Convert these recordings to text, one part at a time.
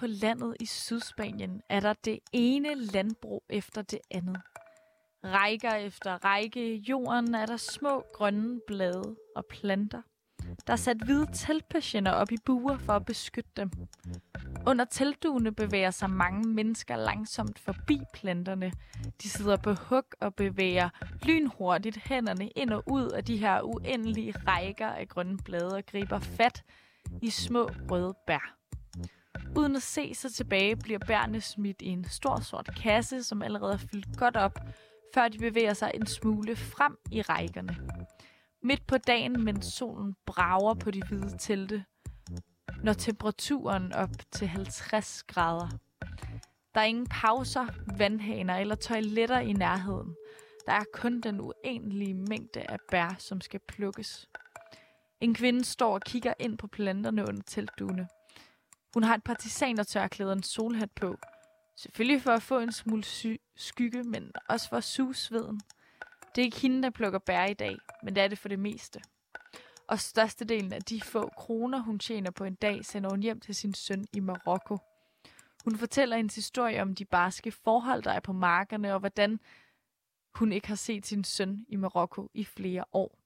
på landet i Sydspanien er der det ene landbrug efter det andet. Rækker efter række i jorden er der små grønne blade og planter. Der er sat hvide teltpatienter op i buer for at beskytte dem. Under teltduene bevæger sig mange mennesker langsomt forbi planterne. De sidder på hug og bevæger lynhurtigt hænderne ind og ud af de her uendelige rækker af grønne blade og griber fat i små røde bær. Uden at se sig tilbage, bliver bærene smidt i en stor sort kasse, som allerede er fyldt godt op, før de bevæger sig en smule frem i rækkerne. Midt på dagen, mens solen brager på de hvide telte, når temperaturen op til 50 grader. Der er ingen pauser, vandhaner eller toiletter i nærheden. Der er kun den uendelige mængde af bær, som skal plukkes. En kvinde står og kigger ind på planterne under teltduene. Hun har et partisanertørklæde og en solhat på. Selvfølgelig for at få en smule sy- skygge, men også for at suge sveden. Det er ikke hende, der plukker bær i dag, men det er det for det meste. Og størstedelen af de få kroner, hun tjener på en dag, sender hun hjem til sin søn i Marokko. Hun fortæller en historie om de barske forhold, der er på markerne, og hvordan hun ikke har set sin søn i Marokko i flere år.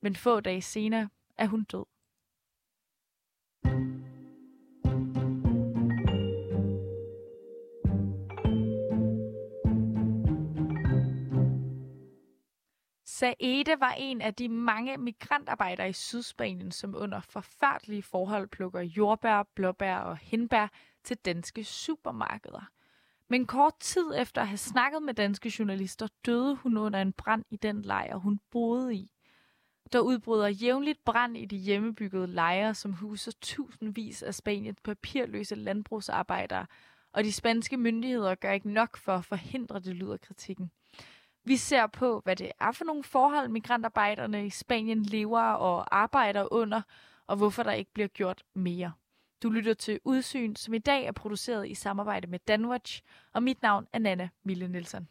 Men få dage senere er hun død. Saede var en af de mange migrantarbejdere i Sydspanien, som under forfærdelige forhold plukker jordbær, blåbær og hindbær til danske supermarkeder. Men kort tid efter at have snakket med danske journalister, døde hun under en brand i den lejr, hun boede i. Der udbryder jævnligt brand i de hjemmebyggede lejre, som huser tusindvis af Spaniens papirløse landbrugsarbejdere, og de spanske myndigheder gør ikke nok for at forhindre det, lyder kritikken. Vi ser på, hvad det er for nogle forhold, migrantarbejderne i Spanien lever og arbejder under, og hvorfor der ikke bliver gjort mere. Du lytter til Udsyn, som i dag er produceret i samarbejde med Danwatch, og mit navn er Nana Mille Nielsen.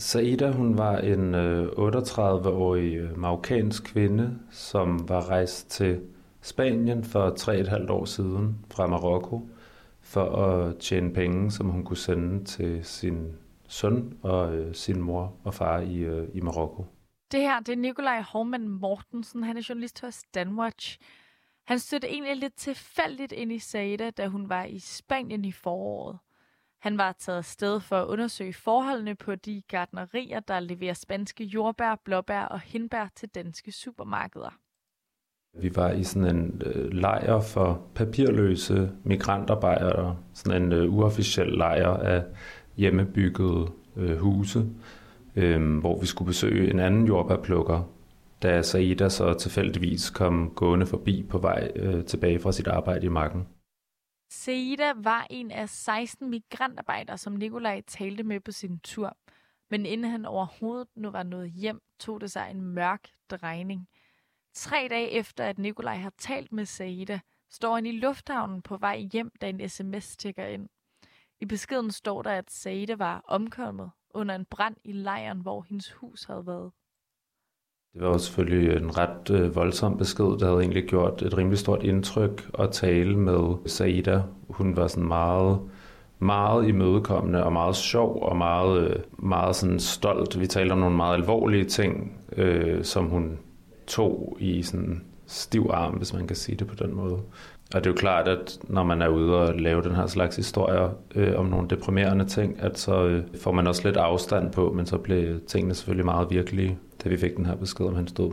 Saida, hun var en øh, 38-årig øh, marokkansk kvinde, som var rejst til Spanien for 3,5 år siden fra Marokko for at tjene penge, som hun kunne sende til sin søn og øh, sin mor og far i, øh, i Marokko. Det her, det er Nikolaj Hormann Mortensen. Han er journalist hos Danwatch. Han stødte egentlig lidt tilfældigt ind i Saida, da hun var i Spanien i foråret. Han var taget sted for at undersøge forholdene på de gardnerier, der leverer spanske jordbær, blåbær og hindbær til danske supermarkeder. Vi var i sådan en øh, lejr for papirløse migrantarbejdere, sådan en øh, uofficiel lejr af hjemmebyggede øh, huse, øh, hvor vi skulle besøge en anden jordbærplukker, da Saida så tilfældigvis kom gående forbi på vej øh, tilbage fra sit arbejde i marken. Seida var en af 16 migrantarbejdere, som Nikolaj talte med på sin tur. Men inden han overhovedet nu var nået hjem, tog det sig en mørk drejning. Tre dage efter, at Nikolaj har talt med Saida, står han i lufthavnen på vej hjem, da en sms tjekker ind. I beskeden står der, at Saida var omkommet under en brand i lejren, hvor hendes hus havde været. Det var selvfølgelig en ret øh, voldsom besked, der havde egentlig gjort et rimelig stort indtryk at tale med Saida. Hun var sådan meget, meget imødekommende og meget sjov og meget, øh, meget sådan stolt. Vi talte om nogle meget alvorlige ting, øh, som hun tog i sådan stiv arm, hvis man kan sige det på den måde. Og det er jo klart, at når man er ude og lave den her slags historier øh, om nogle deprimerende ting, at så øh, får man også lidt afstand på, men så bliver tingene selvfølgelig meget virkelige, da vi fik den her besked om hans død.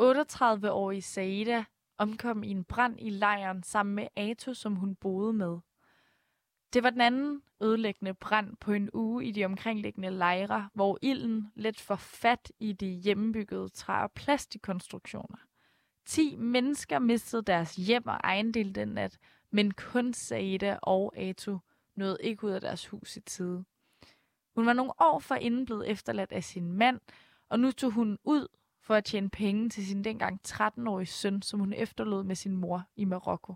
38-årige Saida omkom i en brand i lejren sammen med Ato, som hun boede med. Det var den anden ødelæggende brand på en uge i de omkringliggende lejre, hvor ilden let får fat i de hjemmebyggede træ- og plastikkonstruktioner. 10 mennesker mistede deres hjem og ejendel den nat, men kun Saida og Ato nåede ikke ud af deres hus i tide. Hun var nogle år forinden blevet efterladt af sin mand, og nu tog hun ud for at tjene penge til sin dengang 13-årige søn, som hun efterlod med sin mor i Marokko.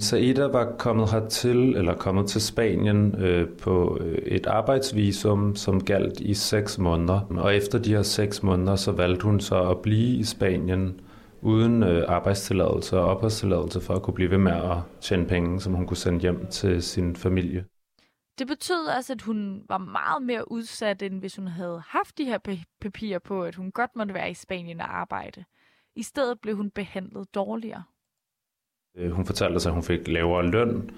Saida var kommet hertil, eller kommet til Spanien øh, på øh, et arbejdsvisum, som galt i 6 måneder. Og efter de her 6 måneder, så valgte hun så at blive i Spanien uden øh, arbejdstilladelse og opholdstilladelse for at kunne blive ved med at tjene penge, som hun kunne sende hjem til sin familie. Det betød altså, at hun var meget mere udsat, end hvis hun havde haft de her papirer på, at hun godt måtte være i Spanien og arbejde. I stedet blev hun behandlet dårligere. Øh, hun fortalte sig, at hun fik lavere løn.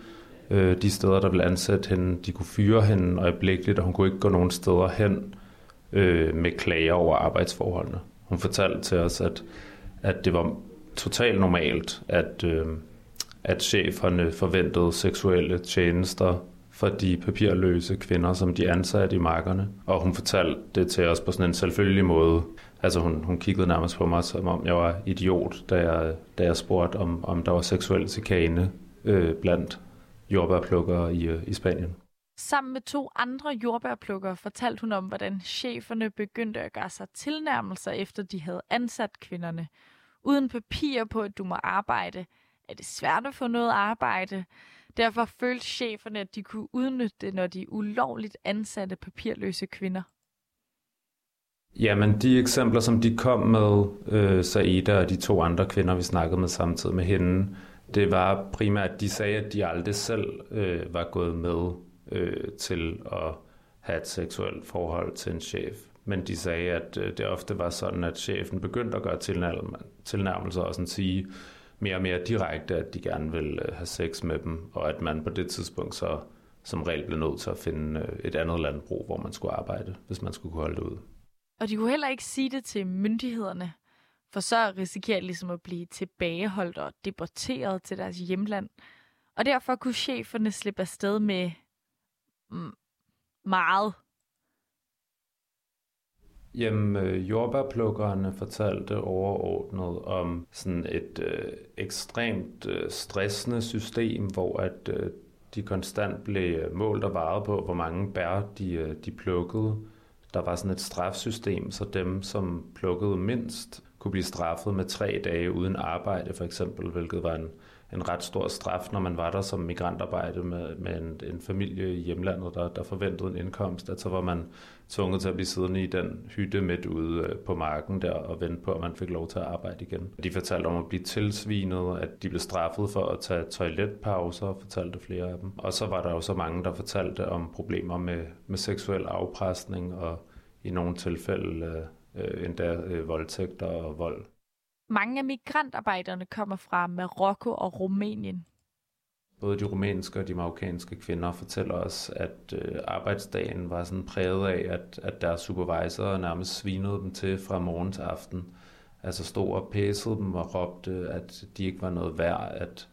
Øh, de steder, der ville ansætte hende, de kunne fyre hende øjeblikkeligt, og hun kunne ikke gå nogen steder hen øh, med klager over arbejdsforholdene. Hun fortalte til os, at, at det var totalt normalt, at, at cheferne forventede seksuelle tjenester for de papirløse kvinder, som de ansatte i markerne. Og hun fortalte det til os på sådan en selvfølgelig måde. Altså hun, hun kiggede nærmest på mig, som om jeg var idiot, da jeg, da jeg spurgte, om, om der var seksuel chikane øh, blandt jordbærplukkere i, øh, i Spanien. Sammen med to andre jordbærplukkere fortalte hun om, hvordan cheferne begyndte at gøre sig tilnærmelser, efter de havde ansat kvinderne. Uden papir på, at du må arbejde, er det svært at få noget arbejde. Derfor følte cheferne, at de kunne udnytte det, når de ulovligt ansatte papirløse kvinder. Jamen, de eksempler, som de kom med, øh, Saida og de to andre kvinder, vi snakkede med samtidig med hende, det var primært, at de sagde, at de aldrig selv øh, var gået med øh, til at have et seksuelt forhold til en chef. Men de sagde, at øh, det ofte var sådan, at chefen begyndte at gøre tilnærmelser og sådan sige, mere og mere direkte, at de gerne vil øh, have sex med dem, og at man på det tidspunkt så som regel blev nødt til at finde øh, et andet landbrug, hvor man skulle arbejde, hvis man skulle kunne holde det ud. Og de kunne heller ikke sige det til myndighederne, for så risikerer de ligesom at blive tilbageholdt og deporteret til deres hjemland. Og derfor kunne cheferne slippe afsted med mm, meget Jamen, øh, jordbærplukkerne fortalte overordnet om sådan et øh, ekstremt øh, stressende system, hvor at øh, de konstant blev øh, målt og varet på, hvor mange bær de, øh, de plukkede. Der var sådan et strafsystem, så dem, som plukkede mindst, kunne blive straffet med tre dage uden arbejde, for eksempel, hvilket var en, en ret stor straf, når man var der som migrantarbejde med, med en, en familie i hjemlandet, der, der forventede en indkomst, at så var man tvunget til at blive siddende i den hytte midt ude øh, på marken der og vente på, at man fik lov til at arbejde igen. De fortalte om at blive tilsvinet, at de blev straffet for at tage toiletpauser, fortalte flere af dem. Og så var der jo så mange, der fortalte om problemer med, med seksuel afpresning og i nogle tilfælde øh, øh endda øh, voldtægter og vold. Mange af migrantarbejderne kommer fra Marokko og Rumænien. Både de rumænske og de marokkanske kvinder fortæller os, at øh, arbejdsdagen var sådan præget af, at, at deres supervisor nærmest svinede dem til fra morgen til aften. Altså stod og pæsede dem og råbte, at de ikke var noget værd, at,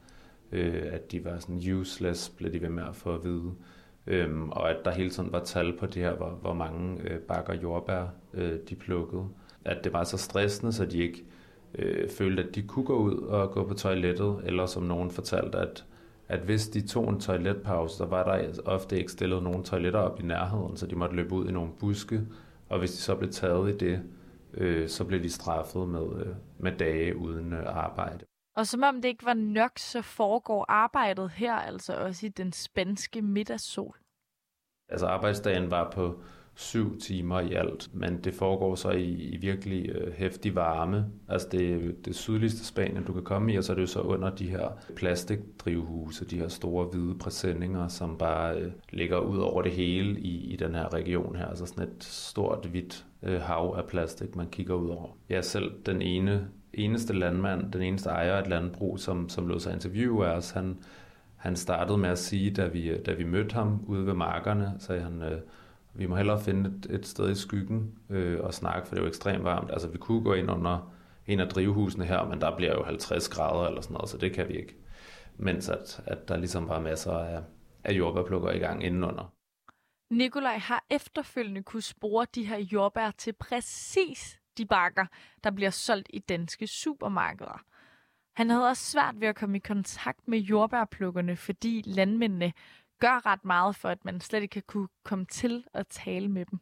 øh, at de var sådan useless, blev de ved med at få at vide. Øhm, og at der hele tiden var tal på det her, hvor, hvor mange øh, bakker jordbær øh, de plukkede. At det var så stressende, så de ikke øh, følte, at de kunne gå ud og gå på toilettet, eller som nogen fortalte, at, at hvis de tog en toiletpause, så var der ofte ikke stillet nogen toiletter op i nærheden, så de måtte løbe ud i nogle buske, og hvis de så blev taget i det, øh, så blev de straffet med, øh, med dage uden øh, arbejde. Og som om det ikke var nok, så foregår arbejdet her altså også i den spanske middagssol. Altså arbejdsdagen var på syv timer i alt, men det foregår så i, i virkelig øh, hæftig varme. Altså det det sydligste Spanien, du kan komme i, og så er det jo så under de her plastikdrivhuse, de her store hvide præsendinger, som bare øh, ligger ud over det hele i, i den her region her. Altså sådan et stort, hvidt øh, hav af plastik, man kigger ud over. Ja, selv den ene eneste landmand, den eneste ejer af et landbrug, som, som lod sig interviewe af os, han, han startede med at sige, da vi, øh, da vi mødte ham ude ved markerne, sagde han, øh, vi må hellere finde et, et sted i skyggen øh, og snakke, for det er jo ekstremt varmt. Altså, vi kunne gå ind under en af drivhusene her, men der bliver jo 50 grader eller sådan noget, så det kan vi ikke. Mens at, at der ligesom var masser af, af jordbærplukker i gang indenunder. Nikolaj har efterfølgende kunne spore de her jordbær til præcis de bakker, der bliver solgt i danske supermarkeder. Han havde også svært ved at komme i kontakt med jordbærplukkerne, fordi landmændene gør ret meget for, at man slet ikke kan kunne komme til at tale med dem.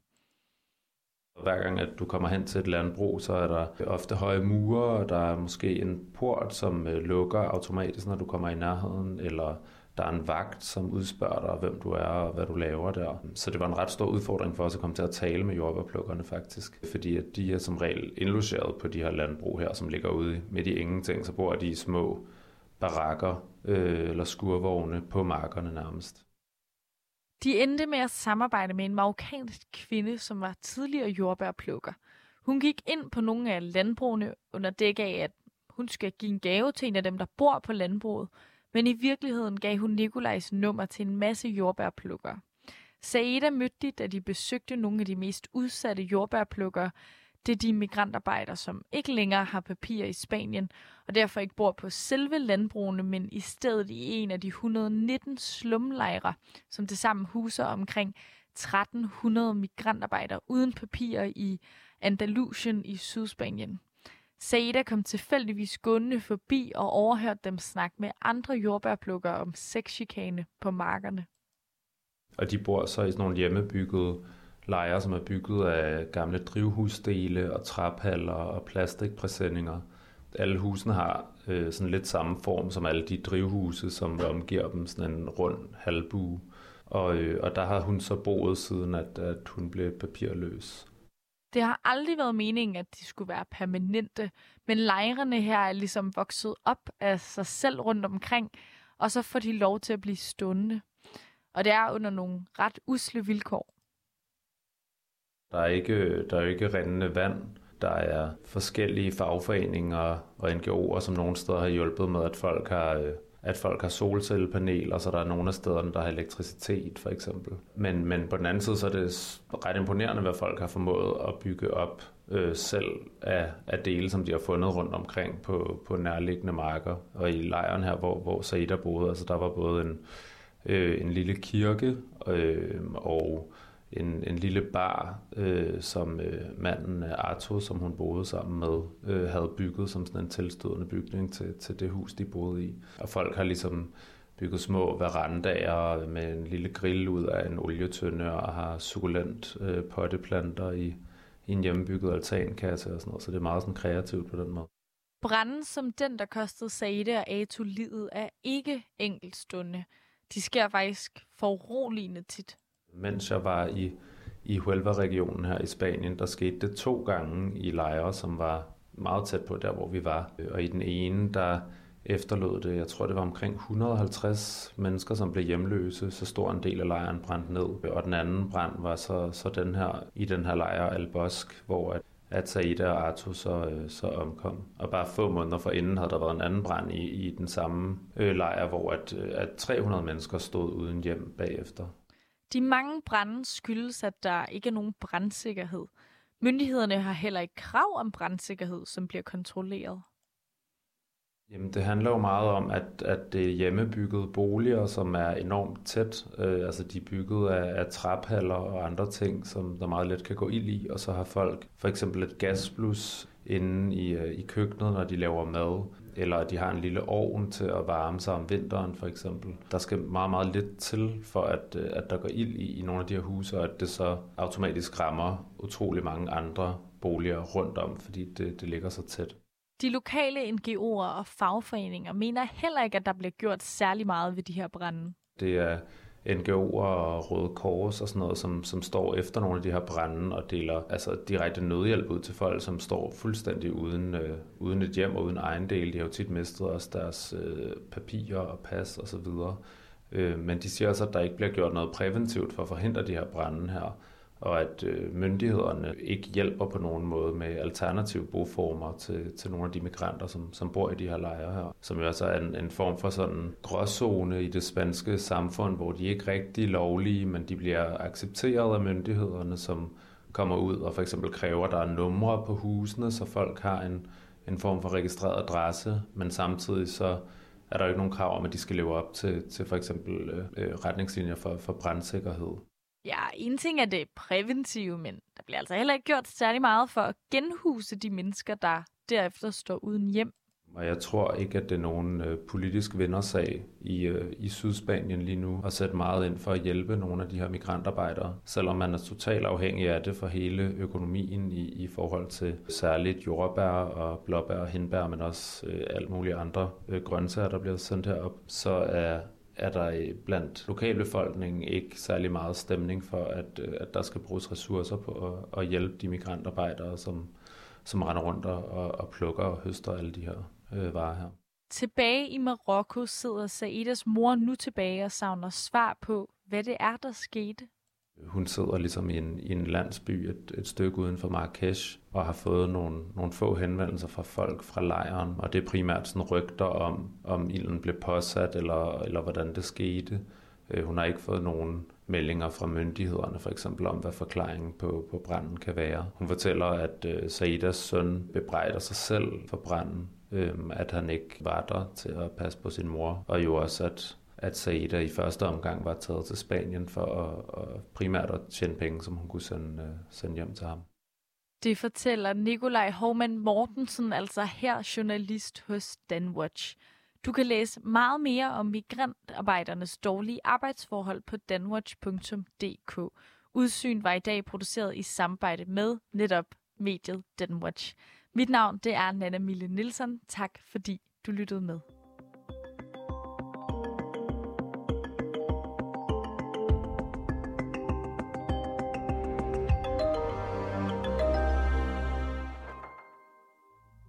Hver gang, at du kommer hen til et landbrug, så er der ofte høje mure, og der er måske en port, som øh, lukker automatisk, når du kommer i nærheden, eller der er en vagt, som udspørger dig, hvem du er og hvad du laver der. Så det var en ret stor udfordring for os at komme til at tale med jordbærplukkerne faktisk, fordi at de er som regel indlogeret på de her landbrug her, som ligger ude midt i ingenting, så bor de i små barakker øh, eller skurvogne på markerne nærmest. De endte med at samarbejde med en marokkansk kvinde, som var tidligere jordbærplukker. Hun gik ind på nogle af landbrugene under dæk af, at hun skal give en gave til en af dem, der bor på landbruget, men i virkeligheden gav hun Nikolajs nummer til en masse jordbærplukkere. Saida mødte de, da de besøgte nogle af de mest udsatte jordbærplukkere. Det er de migrantarbejdere, som ikke længere har papir i Spanien, og derfor ikke bor på selve landbrugene, men i stedet i en af de 119 slumlejre, som det sammen huser omkring 1300 migrantarbejdere uden papirer i Andalusien i Sydspanien. Saida kom tilfældigvis gående forbi og overhørte dem snakke med andre jordbærplukkere om sexchikane på markerne. Og de bor så i sådan nogle hjemmebyggede lejre, som er bygget af gamle drivhusdele og traphaller og plastikpræsendinger. Alle husene har øh, sådan lidt samme form som alle de drivhuse, som omgiver dem, sådan en rund halvbue. Og, øh, og der har hun så boet siden, at, at hun blev papirløs. Det har aldrig været meningen, at de skulle være permanente, men lejrene her er ligesom vokset op af sig selv rundt omkring, og så får de lov til at blive stående. Og det er under nogle ret usle vilkår. Der er ikke, der er ikke rendende vand. Der er forskellige fagforeninger og NGO'er, som nogle steder har hjulpet med, at folk har øh, at folk har solcellepaneler, så der er nogle af stederne, der har elektricitet for eksempel. Men, men på den anden side, så er det ret imponerende, hvad folk har formået at bygge op øh, selv af, af dele, som de har fundet rundt omkring på, på nærliggende marker. Og i lejren her, hvor, hvor Saida boede, altså der var både en, øh, en lille kirke øh, og en, en lille bar, øh, som øh, manden øh, Arto, som hun boede sammen med, øh, havde bygget som sådan en tilstødende bygning til, til det hus, de boede i. Og folk har ligesom bygget små verandaer med en lille grill ud af en olietønde og har sukulent øh, potteplanter i, i en hjemmebygget altankasse og sådan noget. Så det er meget sådan kreativt på den måde. Branden som den, der kostede Saide og Ato livet, er ikke enkeltstående. De sker faktisk foruroligende tit. Mens jeg var i, i Huelva-regionen her i Spanien, der skete det to gange i lejre, som var meget tæt på der, hvor vi var. Øh, og i den ene, der efterlod det, jeg tror det var omkring 150 mennesker, som blev hjemløse, så stor en del af lejren brændte ned. Øh, og den anden brand var så, så den her, i den her lejr Albosk, hvor at, at Saida og Arto så, øh, så omkom. Og bare få måneder forinden havde der været en anden brand i, i den samme øh, lejr, hvor at, at 300 mennesker stod uden hjem bagefter. De mange brænde skyldes, at der ikke er nogen brandsikkerhed. Myndighederne har heller ikke krav om brandsikkerhed, som bliver kontrolleret. Jamen, det handler jo meget om, at, at det er hjemmebyggede boliger, som er enormt tæt. Øh, altså, de er bygget af, af traphaller og andre ting, som der meget let kan gå ild i. Og så har folk for eksempel et gasblus inde i, øh, i køkkenet, når de laver mad eller at de har en lille ovn til at varme sig om vinteren for eksempel. Der skal meget, meget lidt til for, at, øh, at der går ild i, i nogle af de her huse, og at det så automatisk rammer utrolig mange andre boliger rundt om, fordi det, det ligger så tæt. De lokale NGO'er og fagforeninger mener heller ikke, at der bliver gjort særlig meget ved de her brænde. Det er NGO'er og Røde Kors og sådan noget, som, som står efter nogle af de her brænde og deler altså direkte nødhjælp ud til folk, som står fuldstændig uden, øh, uden et hjem og uden ejendel. De har jo tit mistet også deres øh, papirer og pas og så videre. Øh, men de siger også, at der ikke bliver gjort noget præventivt for at forhindre de her brænde her og at øh, myndighederne ikke hjælper på nogen måde med alternative boformer til, til nogle af de migranter, som, som bor i de her lejre her, som jo altså er en, en form for sådan gråzone i det spanske samfund, hvor de ikke rigtig lovlige, men de bliver accepteret af myndighederne, som kommer ud og for eksempel kræver, at der er numre på husene, så folk har en, en form for registreret adresse, men samtidig så er der ikke nogen krav om, at de skal leve op til, til for eksempel øh, øh retningslinjer for, for brandsikkerhed. Ja, en ting er det præventive, men der bliver altså heller ikke gjort særlig meget for at genhuse de mennesker, der derefter står uden hjem. Og jeg tror ikke, at det er nogen øh, politisk vindersag i, øh, i Sydspanien lige nu at sætte meget ind for at hjælpe nogle af de her migrantarbejdere, selvom man er totalt afhængig af det for hele økonomien i, i forhold til særligt jordbær og blåbær og hindbær, men også øh, alt muligt andre øh, grøntsager, der bliver sendt herop, så er er der blandt lokalbefolkningen ikke særlig meget stemning for, at, øh, at der skal bruges ressourcer på at, at hjælpe de migrantarbejdere, som, som render rundt og, og plukker og høster alle de her øh, varer her. Tilbage i Marokko sidder Saidas mor nu tilbage og savner svar på, hvad det er, der skete. Hun sidder ligesom i en, i en landsby et, et stykke uden for Marrakesh og har fået nogle, nogle få henvendelser fra folk fra lejren, og det er primært sådan rygter om, om ilden blev påsat, eller, eller hvordan det skete. Øh, hun har ikke fået nogen meldinger fra myndighederne, for eksempel om, hvad forklaringen på, på branden kan være. Hun fortæller, at øh, Saidas søn bebrejder sig selv for branden, øh, at han ikke var der til at passe på sin mor, og jo også, at at Saida i første omgang var taget til Spanien for at, at primært at tjene penge, som hun kunne sende, øh, sende hjem til ham. Det fortæller Nikolaj Hovman Mortensen, altså her journalist hos Danwatch. Du kan læse meget mere om migrantarbejdernes dårlige arbejdsforhold på danwatch.dk. Udsyn var i dag produceret i samarbejde med netop mediet Danwatch. Mit navn det er Nana Mille Nielsen. Tak fordi du lyttede med.